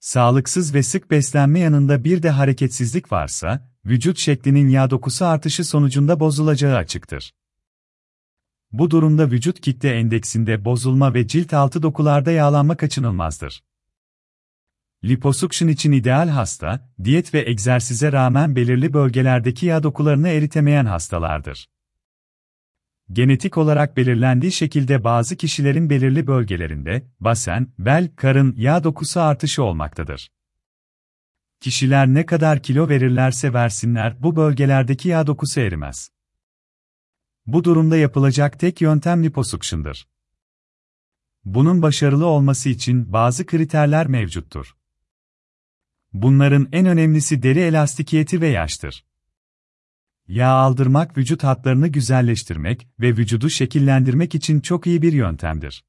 Sağlıksız ve sık beslenme yanında bir de hareketsizlik varsa, vücut şeklinin yağ dokusu artışı sonucunda bozulacağı açıktır. Bu durumda vücut kitle endeksinde bozulma ve cilt altı dokularda yağlanma kaçınılmazdır. Liposuction için ideal hasta, diyet ve egzersize rağmen belirli bölgelerdeki yağ dokularını eritemeyen hastalardır. Genetik olarak belirlendiği şekilde bazı kişilerin belirli bölgelerinde, basen, bel, karın yağ dokusu artışı olmaktadır. Kişiler ne kadar kilo verirlerse versinler bu bölgelerdeki yağ dokusu erimez. Bu durumda yapılacak tek yöntem liposuction'dır. Bunun başarılı olması için bazı kriterler mevcuttur. Bunların en önemlisi deri elastikiyeti ve yaştır. Yağ aldırmak vücut hatlarını güzelleştirmek ve vücudu şekillendirmek için çok iyi bir yöntemdir.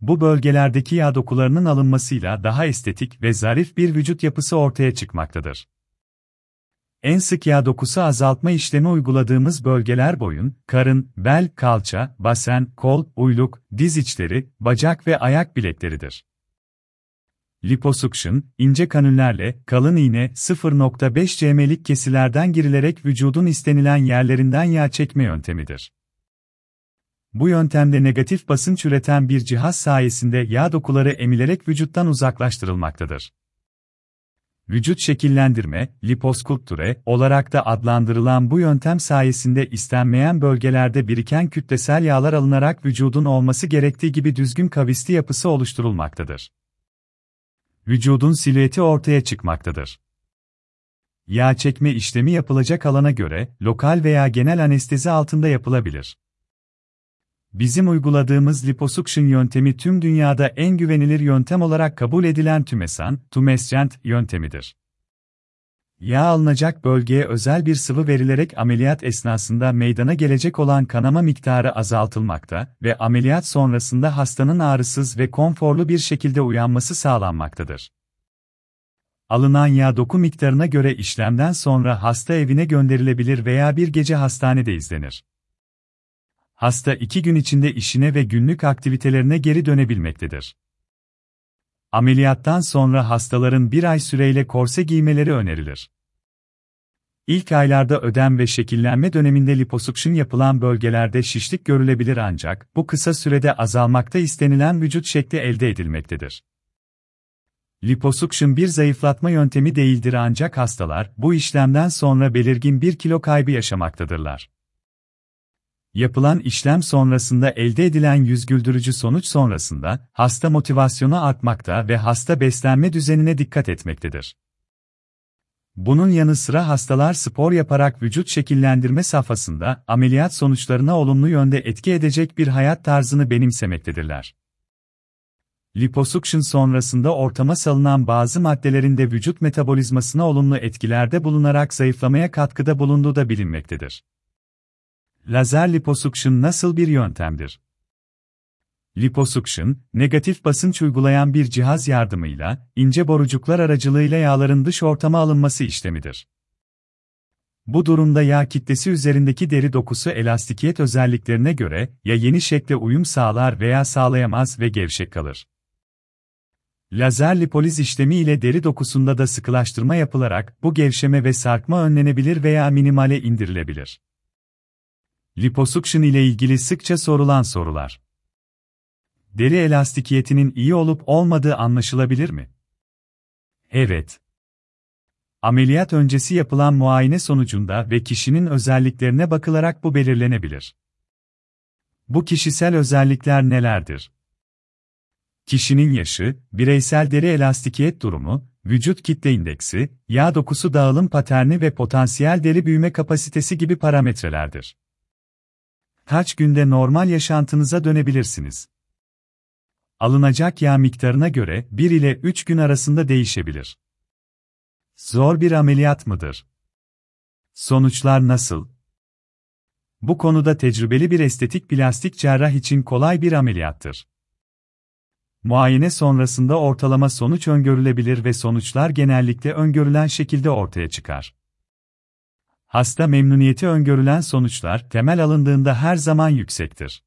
Bu bölgelerdeki yağ dokularının alınmasıyla daha estetik ve zarif bir vücut yapısı ortaya çıkmaktadır. En sık yağ dokusu azaltma işlemi uyguladığımız bölgeler boyun, karın, bel, kalça, basen, kol, uyluk, diz içleri, bacak ve ayak bilekleridir. Liposuction, ince kanüllerle, kalın iğne, 0.5 cm'lik kesilerden girilerek vücudun istenilen yerlerinden yağ çekme yöntemidir. Bu yöntemde negatif basınç üreten bir cihaz sayesinde yağ dokuları emilerek vücuttan uzaklaştırılmaktadır. Vücut şekillendirme, liposkulptüre olarak da adlandırılan bu yöntem sayesinde istenmeyen bölgelerde biriken kütlesel yağlar alınarak vücudun olması gerektiği gibi düzgün kavisli yapısı oluşturulmaktadır. Vücudun silüeti ortaya çıkmaktadır. Yağ çekme işlemi yapılacak alana göre lokal veya genel anestezi altında yapılabilir. Bizim uyguladığımız liposuction yöntemi tüm dünyada en güvenilir yöntem olarak kabul edilen tümesan, tumescent yöntemidir. Yağ alınacak bölgeye özel bir sıvı verilerek ameliyat esnasında meydana gelecek olan kanama miktarı azaltılmakta ve ameliyat sonrasında hastanın ağrısız ve konforlu bir şekilde uyanması sağlanmaktadır. Alınan yağ doku miktarına göre işlemden sonra hasta evine gönderilebilir veya bir gece hastanede izlenir. Hasta iki gün içinde işine ve günlük aktivitelerine geri dönebilmektedir. Ameliyattan sonra hastaların bir ay süreyle korse giymeleri önerilir. İlk aylarda ödem ve şekillenme döneminde liposuction yapılan bölgelerde şişlik görülebilir ancak bu kısa sürede azalmakta istenilen vücut şekli elde edilmektedir. Liposuction bir zayıflatma yöntemi değildir ancak hastalar bu işlemden sonra belirgin bir kilo kaybı yaşamaktadırlar. Yapılan işlem sonrasında elde edilen yüz güldürücü sonuç sonrasında hasta motivasyonu artmakta ve hasta beslenme düzenine dikkat etmektedir. Bunun yanı sıra hastalar spor yaparak vücut şekillendirme safhasında ameliyat sonuçlarına olumlu yönde etki edecek bir hayat tarzını benimsemektedirler. Liposuction sonrasında ortama salınan bazı maddelerin de vücut metabolizmasına olumlu etkilerde bulunarak zayıflamaya katkıda bulunduğu da bilinmektedir. Lazer liposuction nasıl bir yöntemdir? Liposuction, negatif basınç uygulayan bir cihaz yardımıyla, ince borucuklar aracılığıyla yağların dış ortama alınması işlemidir. Bu durumda yağ kitlesi üzerindeki deri dokusu elastikiyet özelliklerine göre ya yeni şekle uyum sağlar veya sağlayamaz ve gevşek kalır. Lazer lipoliz işlemi ile deri dokusunda da sıkılaştırma yapılarak bu gevşeme ve sarkma önlenebilir veya minimale indirilebilir. Liposuction ile ilgili sıkça sorulan sorular. Deri elastikiyetinin iyi olup olmadığı anlaşılabilir mi? Evet. Ameliyat öncesi yapılan muayene sonucunda ve kişinin özelliklerine bakılarak bu belirlenebilir. Bu kişisel özellikler nelerdir? Kişinin yaşı, bireysel deri elastikiyet durumu, vücut kitle indeksi, yağ dokusu dağılım paterni ve potansiyel deri büyüme kapasitesi gibi parametrelerdir kaç günde normal yaşantınıza dönebilirsiniz. Alınacak yağ miktarına göre 1 ile 3 gün arasında değişebilir. Zor bir ameliyat mıdır? Sonuçlar nasıl? Bu konuda tecrübeli bir estetik plastik cerrah için kolay bir ameliyattır. Muayene sonrasında ortalama sonuç öngörülebilir ve sonuçlar genellikle öngörülen şekilde ortaya çıkar. Hasta memnuniyeti öngörülen sonuçlar temel alındığında her zaman yüksektir.